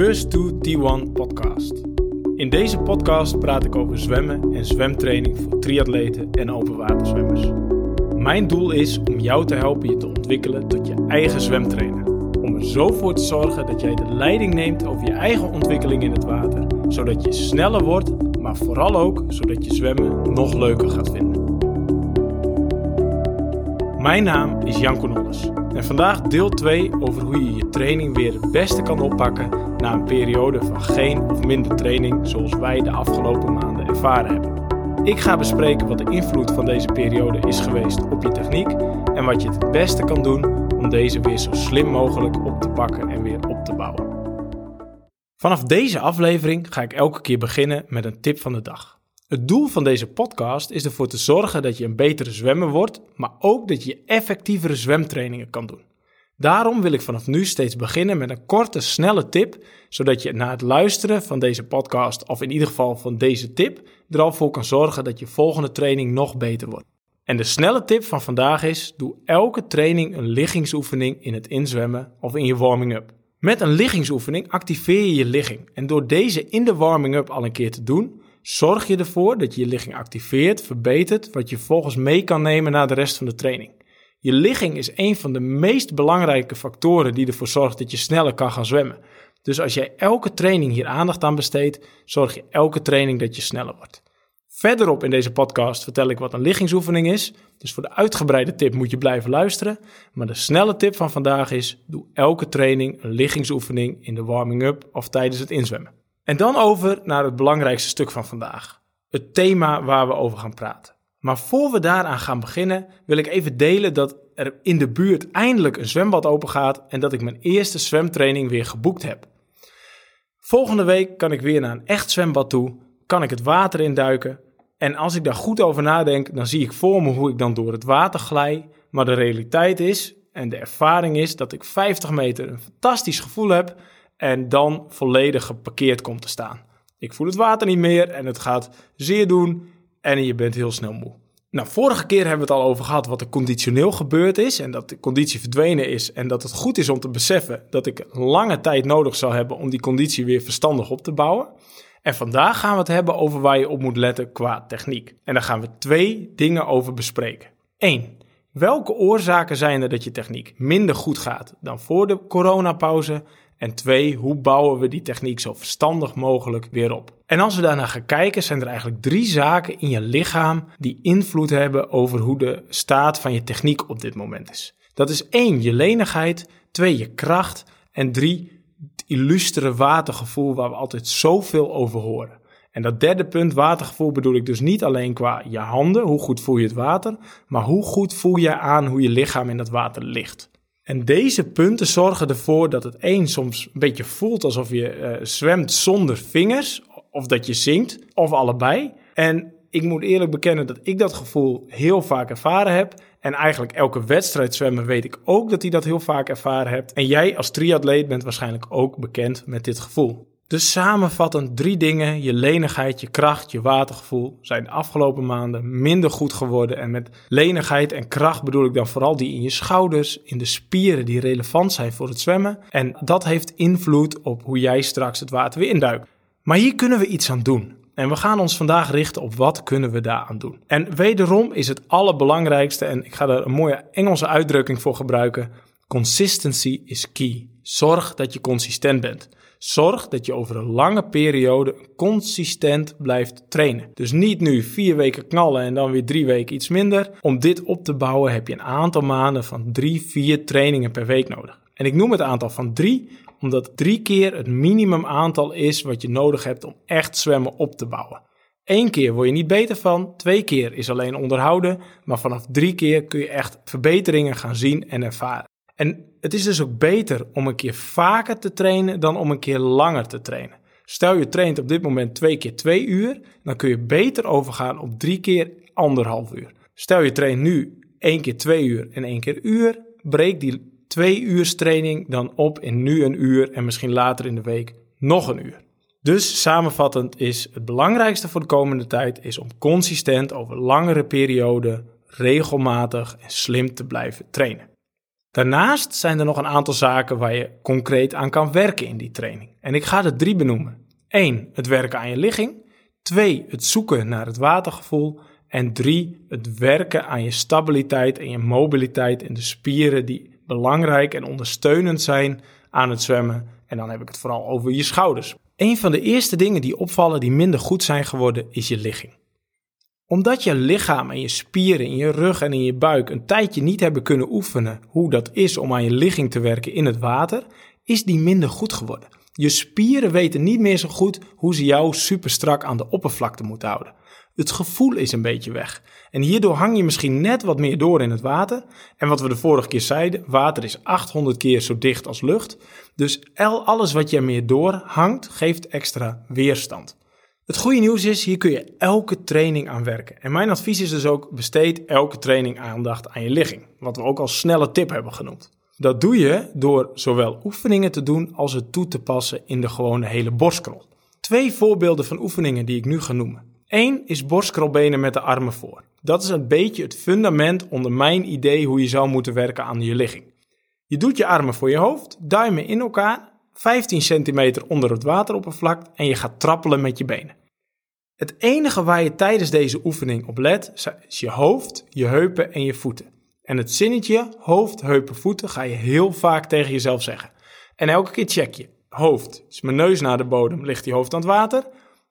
First to T1 podcast. In deze podcast praat ik over zwemmen en zwemtraining voor triatleten en openwaterzwemmers. Mijn doel is om jou te helpen je te ontwikkelen tot je eigen zwemtrainer. Om er zo voor te zorgen dat jij de leiding neemt over je eigen ontwikkeling in het water, zodat je sneller wordt, maar vooral ook zodat je zwemmen nog leuker gaat vinden. Mijn naam is Jan Nolles en vandaag deel 2 over hoe je je training weer het beste kan oppakken na een periode van geen of minder training zoals wij de afgelopen maanden ervaren hebben. Ik ga bespreken wat de invloed van deze periode is geweest op je techniek en wat je het beste kan doen om deze weer zo slim mogelijk op te pakken en weer op te bouwen. Vanaf deze aflevering ga ik elke keer beginnen met een tip van de dag. Het doel van deze podcast is ervoor te zorgen dat je een betere zwemmer wordt, maar ook dat je effectievere zwemtrainingen kan doen. Daarom wil ik vanaf nu steeds beginnen met een korte, snelle tip, zodat je na het luisteren van deze podcast, of in ieder geval van deze tip, er al voor kan zorgen dat je volgende training nog beter wordt. En de snelle tip van vandaag is: doe elke training een liggingsoefening in het inzwemmen of in je warming-up. Met een liggingsoefening activeer je je ligging en door deze in de warming-up al een keer te doen, zorg je ervoor dat je je ligging activeert, verbetert, wat je volgens mee kan nemen naar de rest van de training. Je ligging is een van de meest belangrijke factoren die ervoor zorgt dat je sneller kan gaan zwemmen. Dus als jij elke training hier aandacht aan besteedt, zorg je elke training dat je sneller wordt. Verderop in deze podcast vertel ik wat een liggingsoefening is. Dus voor de uitgebreide tip moet je blijven luisteren. Maar de snelle tip van vandaag is: doe elke training een liggingsoefening in de warming-up of tijdens het inzwemmen. En dan over naar het belangrijkste stuk van vandaag. Het thema waar we over gaan praten. Maar voor we daaraan gaan beginnen, wil ik even delen dat er in de buurt eindelijk een zwembad open gaat en dat ik mijn eerste zwemtraining weer geboekt heb. Volgende week kan ik weer naar een echt zwembad toe, kan ik het water induiken. En als ik daar goed over nadenk, dan zie ik voor me hoe ik dan door het water glij. Maar de realiteit is, en de ervaring is, dat ik 50 meter een fantastisch gevoel heb en dan volledig geparkeerd komt te staan. Ik voel het water niet meer en het gaat zeer doen en je bent heel snel moe. Nou, vorige keer hebben we het al over gehad wat er conditioneel gebeurd is en dat de conditie verdwenen is en dat het goed is om te beseffen dat ik lange tijd nodig zal hebben om die conditie weer verstandig op te bouwen. En vandaag gaan we het hebben over waar je op moet letten qua techniek. En daar gaan we twee dingen over bespreken. Eén, welke oorzaken zijn er dat je techniek minder goed gaat dan voor de coronapauze? En twee, hoe bouwen we die techniek zo verstandig mogelijk weer op? En als we daarna gaan kijken, zijn er eigenlijk drie zaken in je lichaam die invloed hebben over hoe de staat van je techniek op dit moment is. Dat is één, je lenigheid, twee, je kracht en drie, het illustere watergevoel waar we altijd zoveel over horen. En dat derde punt, watergevoel, bedoel ik dus niet alleen qua je handen, hoe goed voel je het water, maar hoe goed voel je aan hoe je lichaam in het water ligt. En deze punten zorgen ervoor dat het één soms een beetje voelt alsof je uh, zwemt zonder vingers, of dat je zingt, of allebei. En ik moet eerlijk bekennen dat ik dat gevoel heel vaak ervaren heb. En eigenlijk elke wedstrijd zwemmen weet ik ook dat hij dat heel vaak ervaren hebt. En jij als triatleet bent waarschijnlijk ook bekend met dit gevoel. Dus samenvattend drie dingen, je lenigheid, je kracht, je watergevoel, zijn de afgelopen maanden minder goed geworden. En met lenigheid en kracht bedoel ik dan vooral die in je schouders, in de spieren die relevant zijn voor het zwemmen. En dat heeft invloed op hoe jij straks het water weer induikt. Maar hier kunnen we iets aan doen. En we gaan ons vandaag richten op wat kunnen we daaraan doen. En wederom is het allerbelangrijkste, en ik ga er een mooie Engelse uitdrukking voor gebruiken, consistency is key. Zorg dat je consistent bent. Zorg dat je over een lange periode consistent blijft trainen. Dus niet nu vier weken knallen en dan weer drie weken iets minder. Om dit op te bouwen heb je een aantal maanden van drie, vier trainingen per week nodig. En ik noem het aantal van drie, omdat drie keer het minimum aantal is wat je nodig hebt om echt zwemmen op te bouwen. Eén keer word je niet beter van, twee keer is alleen onderhouden, maar vanaf drie keer kun je echt verbeteringen gaan zien en ervaren. En het is dus ook beter om een keer vaker te trainen dan om een keer langer te trainen. Stel je traint op dit moment twee keer twee uur, dan kun je beter overgaan op drie keer anderhalf uur. Stel je traint nu één keer twee uur en één keer uur, breek die twee uur training dan op in nu een uur en misschien later in de week nog een uur. Dus samenvattend is het belangrijkste voor de komende tijd is om consistent over langere perioden regelmatig en slim te blijven trainen. Daarnaast zijn er nog een aantal zaken waar je concreet aan kan werken in die training. En ik ga er drie benoemen. 1. Het werken aan je ligging. 2. Het zoeken naar het watergevoel. En 3. Het werken aan je stabiliteit en je mobiliteit en de spieren die belangrijk en ondersteunend zijn aan het zwemmen. En dan heb ik het vooral over je schouders. Een van de eerste dingen die opvallen die minder goed zijn geworden is je ligging omdat je lichaam en je spieren in je rug en in je buik een tijdje niet hebben kunnen oefenen hoe dat is om aan je ligging te werken in het water, is die minder goed geworden. Je spieren weten niet meer zo goed hoe ze jou super strak aan de oppervlakte moeten houden. Het gevoel is een beetje weg. En hierdoor hang je misschien net wat meer door in het water. En wat we de vorige keer zeiden, water is 800 keer zo dicht als lucht. Dus alles wat je meer door hangt, geeft extra weerstand. Het goede nieuws is, hier kun je elke training aan werken. En mijn advies is dus ook, besteed elke training aandacht aan je ligging. Wat we ook als snelle tip hebben genoemd. Dat doe je door zowel oefeningen te doen als het toe te passen in de gewone hele borstkrol. Twee voorbeelden van oefeningen die ik nu ga noemen. Eén is borstkrolbenen met de armen voor. Dat is een beetje het fundament onder mijn idee hoe je zou moeten werken aan je ligging. Je doet je armen voor je hoofd, duimen in elkaar, 15 centimeter onder het wateroppervlak en je gaat trappelen met je benen. Het enige waar je tijdens deze oefening op let, is je hoofd, je heupen en je voeten. En het zinnetje hoofd, heupen, voeten ga je heel vaak tegen jezelf zeggen. En elke keer check je. Hoofd, is mijn neus naar de bodem, ligt die hoofd aan het water?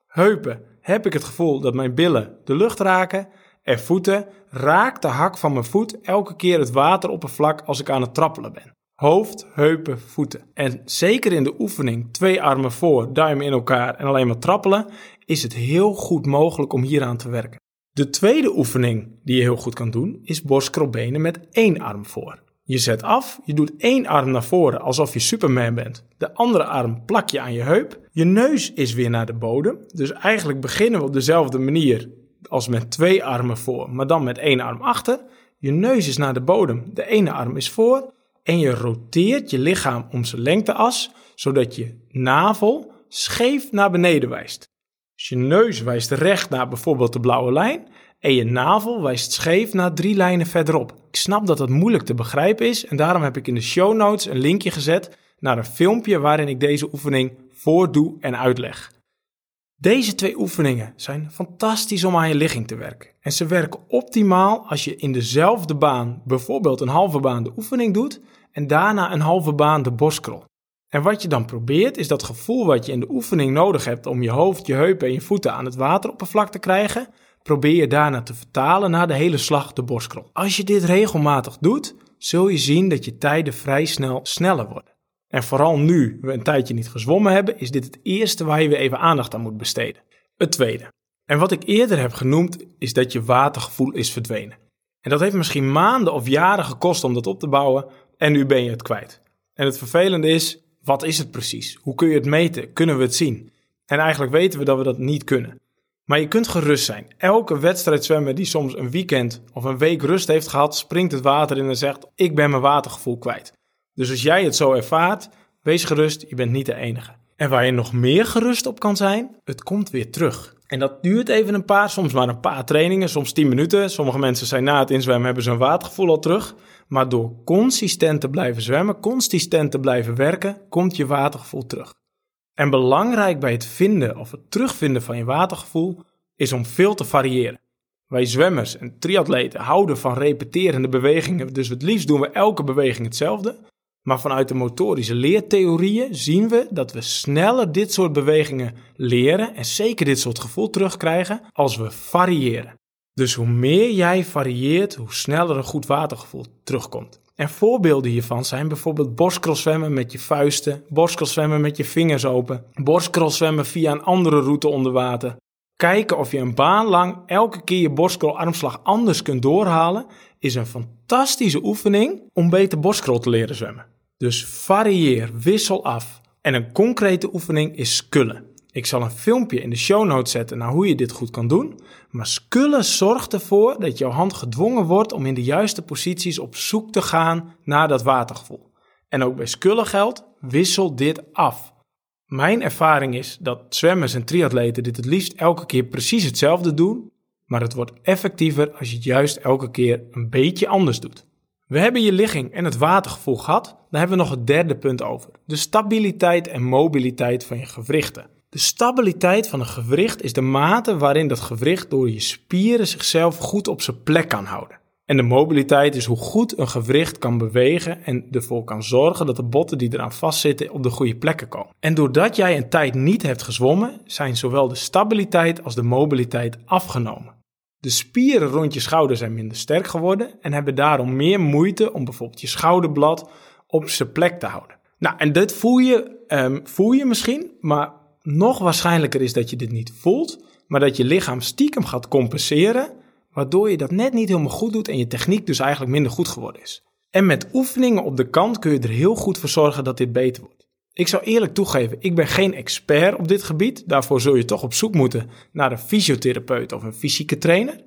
Heupen, heb ik het gevoel dat mijn billen de lucht raken? En voeten, raakt de hak van mijn voet elke keer het wateroppervlak als ik aan het trappelen ben. Hoofd, heupen, voeten. En zeker in de oefening twee armen voor, duimen in elkaar en alleen maar trappelen, is het heel goed mogelijk om hieraan te werken. De tweede oefening die je heel goed kan doen is borstkrolbenen met één arm voor. Je zet af, je doet één arm naar voren alsof je Superman bent. De andere arm plak je aan je heup. Je neus is weer naar de bodem. Dus eigenlijk beginnen we op dezelfde manier als met twee armen voor, maar dan met één arm achter. Je neus is naar de bodem, de ene arm is voor. En je roteert je lichaam om zijn lengteas, zodat je navel scheef naar beneden wijst. Dus je neus wijst recht naar bijvoorbeeld de blauwe lijn en je navel wijst scheef naar drie lijnen verderop. Ik snap dat dat moeilijk te begrijpen is en daarom heb ik in de show notes een linkje gezet naar een filmpje waarin ik deze oefening voordoe en uitleg. Deze twee oefeningen zijn fantastisch om aan je ligging te werken. En ze werken optimaal als je in dezelfde baan bijvoorbeeld een halve baan de oefening doet en daarna een halve baan de borstkrol. En wat je dan probeert is dat gevoel wat je in de oefening nodig hebt om je hoofd, je heupen en je voeten aan het wateroppervlak te krijgen, probeer je daarna te vertalen naar de hele slag de borstkrol. Als je dit regelmatig doet, zul je zien dat je tijden vrij snel sneller worden. En vooral nu we een tijdje niet gezwommen hebben, is dit het eerste waar je weer even aandacht aan moet besteden. Het tweede. En wat ik eerder heb genoemd, is dat je watergevoel is verdwenen. En dat heeft misschien maanden of jaren gekost om dat op te bouwen en nu ben je het kwijt. En het vervelende is, wat is het precies? Hoe kun je het meten? Kunnen we het zien? En eigenlijk weten we dat we dat niet kunnen. Maar je kunt gerust zijn. Elke wedstrijdzwemmer die soms een weekend of een week rust heeft gehad, springt het water in en zegt: Ik ben mijn watergevoel kwijt. Dus als jij het zo ervaart, wees gerust, je bent niet de enige. En waar je nog meer gerust op kan zijn, het komt weer terug. En dat duurt even een paar, soms maar een paar trainingen, soms 10 minuten. Sommige mensen zijn na het inzwemmen hebben ze hun watergevoel al terug. Maar door consistent te blijven zwemmen, consistent te blijven werken, komt je watergevoel terug. En belangrijk bij het vinden of het terugvinden van je watergevoel is om veel te variëren. Wij zwemmers en triatleten houden van repeterende bewegingen, dus het liefst doen we elke beweging hetzelfde. Maar vanuit de motorische leertheorieën zien we dat we sneller dit soort bewegingen leren en zeker dit soort gevoel terugkrijgen als we variëren. Dus hoe meer jij varieert, hoe sneller een goed watergevoel terugkomt. En voorbeelden hiervan zijn bijvoorbeeld borstkrolzwemmen met je vuisten, borstkrolzwemmen met je vingers open, borstkrolzwemmen via een andere route onder water. Kijken of je een baan lang elke keer je borstkrol-armslag anders kunt doorhalen, is een fantastische oefening om beter borstkrol te leren zwemmen. Dus varieer, wissel af. En een concrete oefening is skullen. Ik zal een filmpje in de show notes zetten naar hoe je dit goed kan doen. Maar skullen zorgt ervoor dat jouw hand gedwongen wordt om in de juiste posities op zoek te gaan naar dat watergevoel. En ook bij skullen geldt, wissel dit af. Mijn ervaring is dat zwemmers en triatleten dit het liefst elke keer precies hetzelfde doen, maar het wordt effectiever als je het juist elke keer een beetje anders doet. We hebben je ligging en het watergevoel gehad. Dan hebben we nog het derde punt over. De stabiliteit en mobiliteit van je gewrichten. De stabiliteit van een gewricht is de mate waarin dat gewricht door je spieren zichzelf goed op zijn plek kan houden. En de mobiliteit is hoe goed een gewricht kan bewegen en ervoor kan zorgen dat de botten die eraan vastzitten op de goede plekken komen. En doordat jij een tijd niet hebt gezwommen, zijn zowel de stabiliteit als de mobiliteit afgenomen. De spieren rond je schouder zijn minder sterk geworden en hebben daarom meer moeite om bijvoorbeeld je schouderblad op zijn plek te houden. Nou, en dit voel je, um, voel je misschien, maar nog waarschijnlijker is dat je dit niet voelt, maar dat je lichaam stiekem gaat compenseren, waardoor je dat net niet helemaal goed doet en je techniek dus eigenlijk minder goed geworden is. En met oefeningen op de kant kun je er heel goed voor zorgen dat dit beter wordt. Ik zou eerlijk toegeven, ik ben geen expert op dit gebied. Daarvoor zul je toch op zoek moeten naar een fysiotherapeut of een fysieke trainer.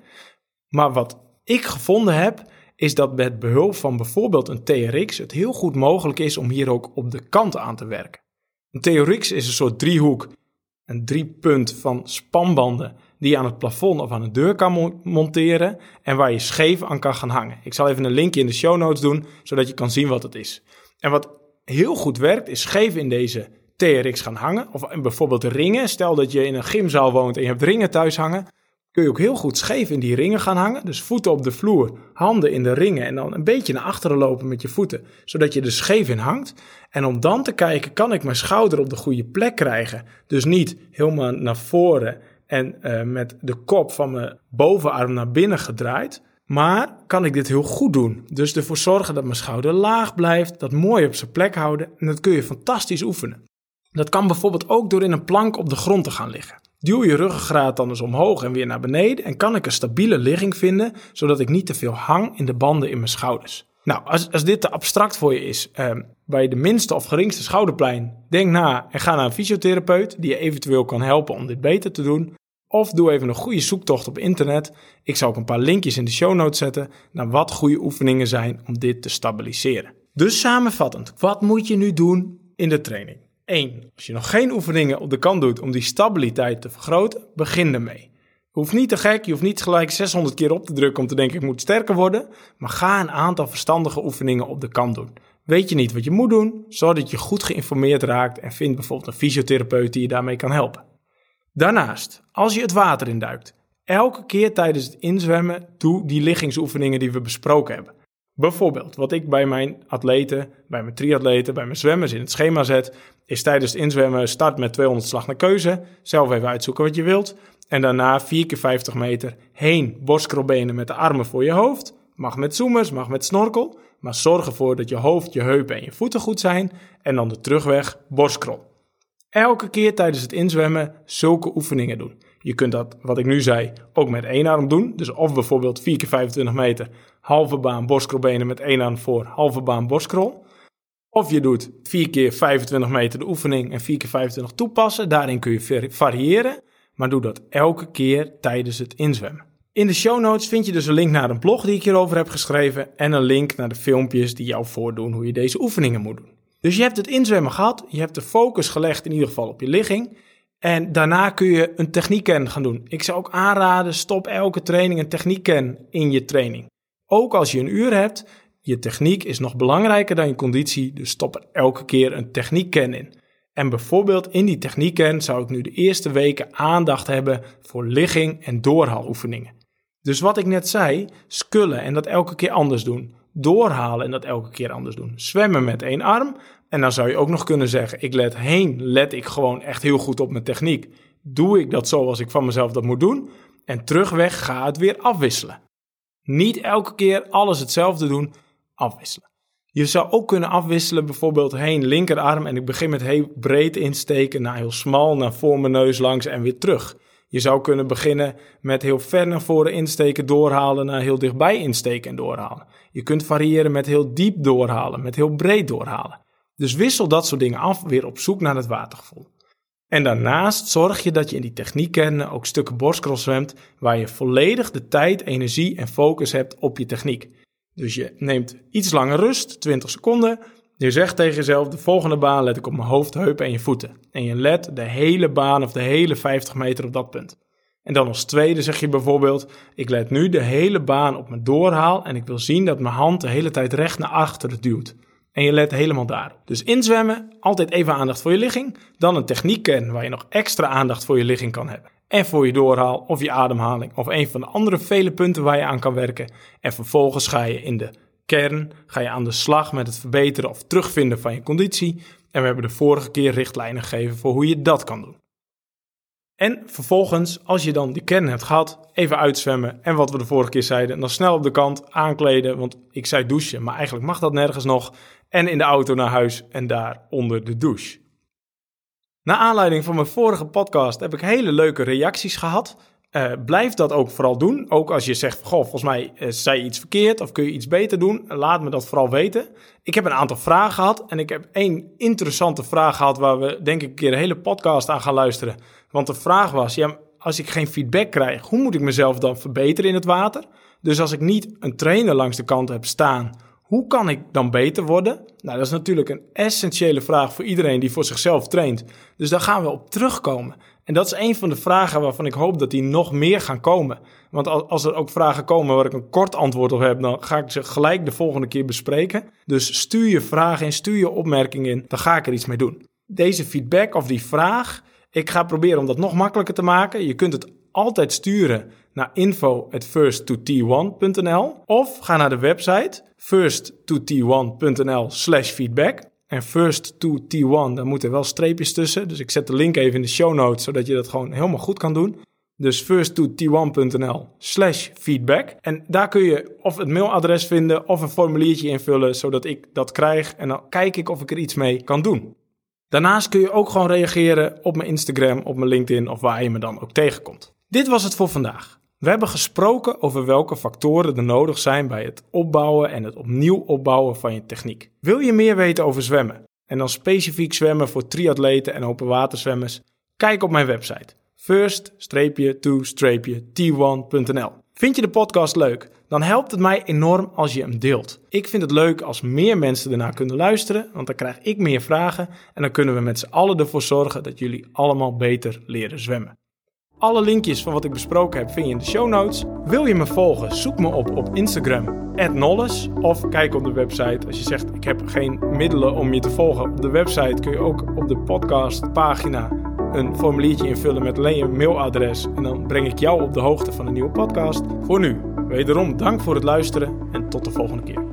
Maar wat ik gevonden heb, is dat met behulp van bijvoorbeeld een TRX het heel goed mogelijk is om hier ook op de kant aan te werken. Een TRX is een soort driehoek, een driepunt van spanbanden die je aan het plafond of aan de deur kan monteren en waar je scheef aan kan gaan hangen. Ik zal even een linkje in de show notes doen, zodat je kan zien wat het is. En wat heel goed werkt, is scheef in deze TRX gaan hangen. Of bijvoorbeeld ringen. Stel dat je in een gymzaal woont en je hebt ringen thuis hangen. Kun je ook heel goed scheef in die ringen gaan hangen. Dus voeten op de vloer, handen in de ringen en dan een beetje naar achteren lopen met je voeten. Zodat je er scheef in hangt. En om dan te kijken, kan ik mijn schouder op de goede plek krijgen? Dus niet helemaal naar voren en uh, met de kop van mijn bovenarm naar binnen gedraaid. Maar kan ik dit heel goed doen? Dus ervoor zorgen dat mijn schouder laag blijft, dat mooi op zijn plek houden en dat kun je fantastisch oefenen. Dat kan bijvoorbeeld ook door in een plank op de grond te gaan liggen. Duw je ruggengraat dan eens omhoog en weer naar beneden en kan ik een stabiele ligging vinden, zodat ik niet te veel hang in de banden in mijn schouders. Nou, als, als dit te abstract voor je is, eh, bij de minste of geringste schouderpijn, denk na en ga naar een fysiotherapeut die je eventueel kan helpen om dit beter te doen. Of doe even een goede zoektocht op internet. Ik zal ook een paar linkjes in de show notes zetten naar wat goede oefeningen zijn om dit te stabiliseren. Dus samenvattend, wat moet je nu doen in de training? 1. Als je nog geen oefeningen op de kant doet om die stabiliteit te vergroten, begin ermee. Hoeft niet te gek, je hoeft niet gelijk 600 keer op te drukken om te denken ik moet sterker worden, maar ga een aantal verstandige oefeningen op de kant doen. Weet je niet wat je moet doen, zorg dat je goed geïnformeerd raakt en vind bijvoorbeeld een fysiotherapeut die je daarmee kan helpen. Daarnaast, als je het water induikt, elke keer tijdens het inzwemmen doe die liggingsoefeningen die we besproken hebben. Bijvoorbeeld, wat ik bij mijn atleten, bij mijn triatleten, bij mijn zwemmers in het schema zet, is tijdens het inzwemmen start met 200 slag naar keuze, zelf even uitzoeken wat je wilt, en daarna 4 keer 50 meter heen borstkrolbenen met de armen voor je hoofd, mag met zoomers, mag met snorkel, maar zorg ervoor dat je hoofd, je heupen en je voeten goed zijn, en dan de terugweg borstkrol. Elke keer tijdens het inzwemmen zulke oefeningen doen. Je kunt dat, wat ik nu zei, ook met één arm doen. Dus of bijvoorbeeld 4 keer 25 meter, halve baan borstkrolbenen met één arm voor, halve baan borstkrol. Of je doet 4 keer 25 meter de oefening en 4 keer 25 toepassen. Daarin kun je variëren, maar doe dat elke keer tijdens het inzwemmen. In de show notes vind je dus een link naar een blog die ik hierover heb geschreven en een link naar de filmpjes die jou voordoen hoe je deze oefeningen moet doen. Dus je hebt het inzwemmen gehad, je hebt de focus gelegd in ieder geval op je ligging. En daarna kun je een techniekken gaan doen. Ik zou ook aanraden, stop elke training een techniekken in je training. Ook als je een uur hebt, je techniek is nog belangrijker dan je conditie, dus stop er elke keer een techniekken in. En bijvoorbeeld in die techniekken zou ik nu de eerste weken aandacht hebben voor ligging en doorhaloefeningen. Dus wat ik net zei, skullen en dat elke keer anders doen doorhalen en dat elke keer anders doen. Zwemmen met één arm. En dan zou je ook nog kunnen zeggen: ik let heen, let ik gewoon echt heel goed op mijn techniek. Doe ik dat zoals ik van mezelf dat moet doen? En terugweg ga het weer afwisselen. Niet elke keer alles hetzelfde doen, afwisselen. Je zou ook kunnen afwisselen, bijvoorbeeld heen linkerarm en ik begin met heel breed insteken naar heel smal, naar voor mijn neus langs en weer terug. Je zou kunnen beginnen met heel ver naar voren insteken, doorhalen, naar heel dichtbij insteken en doorhalen. Je kunt variëren met heel diep doorhalen, met heel breed doorhalen. Dus wissel dat soort dingen af, weer op zoek naar het watergevoel. En daarnaast zorg je dat je in die techniekkennen ook stukken borstcross zwemt, waar je volledig de tijd, energie en focus hebt op je techniek. Dus je neemt iets langer rust, 20 seconden. Je zegt tegen jezelf, de volgende baan let ik op mijn hoofd, heupen en je voeten. En je let de hele baan of de hele 50 meter op dat punt. En dan als tweede zeg je bijvoorbeeld: Ik let nu de hele baan op mijn doorhaal en ik wil zien dat mijn hand de hele tijd recht naar achteren duwt. En je let helemaal daarop. Dus inzwemmen, altijd even aandacht voor je ligging. Dan een techniek kennen waar je nog extra aandacht voor je ligging kan hebben. En voor je doorhaal of je ademhaling of een van de andere vele punten waar je aan kan werken. En vervolgens ga je in de kern, ga je aan de slag met het verbeteren of terugvinden van je conditie. En we hebben de vorige keer richtlijnen gegeven voor hoe je dat kan doen. En vervolgens, als je dan die kern hebt gehad, even uitzwemmen. En wat we de vorige keer zeiden, dan snel op de kant aankleden. Want ik zei douchen, maar eigenlijk mag dat nergens nog. En in de auto naar huis en daar onder de douche. Na aanleiding van mijn vorige podcast heb ik hele leuke reacties gehad. Uh, blijf dat ook vooral doen. Ook als je zegt, goh, volgens mij uh, zei je iets verkeerd of kun je iets beter doen. Laat me dat vooral weten. Ik heb een aantal vragen gehad en ik heb één interessante vraag gehad waar we denk ik een keer een hele podcast aan gaan luisteren. Want de vraag was, ja, als ik geen feedback krijg, hoe moet ik mezelf dan verbeteren in het water? Dus als ik niet een trainer langs de kant heb staan, hoe kan ik dan beter worden? Nou, dat is natuurlijk een essentiële vraag voor iedereen die voor zichzelf traint. Dus daar gaan we op terugkomen. En dat is een van de vragen waarvan ik hoop dat die nog meer gaan komen. Want als er ook vragen komen waar ik een kort antwoord op heb, dan ga ik ze gelijk de volgende keer bespreken. Dus stuur je vragen in, stuur je opmerkingen in, dan ga ik er iets mee doen. Deze feedback of die vraag, ik ga proberen om dat nog makkelijker te maken. Je kunt het altijd sturen naar info at first1nl of ga naar de website first2t1.nl slash feedback. En first to T1, daar moeten wel streepjes tussen. Dus ik zet de link even in de show notes, zodat je dat gewoon helemaal goed kan doen. Dus first to t1.nl slash feedback. En daar kun je of het mailadres vinden of een formuliertje invullen, zodat ik dat krijg. En dan kijk ik of ik er iets mee kan doen. Daarnaast kun je ook gewoon reageren op mijn Instagram, op mijn LinkedIn of waar je me dan ook tegenkomt. Dit was het voor vandaag. We hebben gesproken over welke factoren er nodig zijn bij het opbouwen en het opnieuw opbouwen van je techniek. Wil je meer weten over zwemmen en dan specifiek zwemmen voor triatleten en openwaterzwemmers? Kijk op mijn website first-to-t1.nl. Vind je de podcast leuk? Dan helpt het mij enorm als je hem deelt. Ik vind het leuk als meer mensen ernaar kunnen luisteren, want dan krijg ik meer vragen en dan kunnen we met z'n allen ervoor zorgen dat jullie allemaal beter leren zwemmen. Alle linkjes van wat ik besproken heb vind je in de show notes. Wil je me volgen? Zoek me op op Instagram, @nolles of kijk op de website. Als je zegt ik heb geen middelen om je te volgen, op de website kun je ook op de podcastpagina een formuliertje invullen met alleen je mailadres. En dan breng ik jou op de hoogte van een nieuwe podcast. Voor nu, wederom dank voor het luisteren en tot de volgende keer.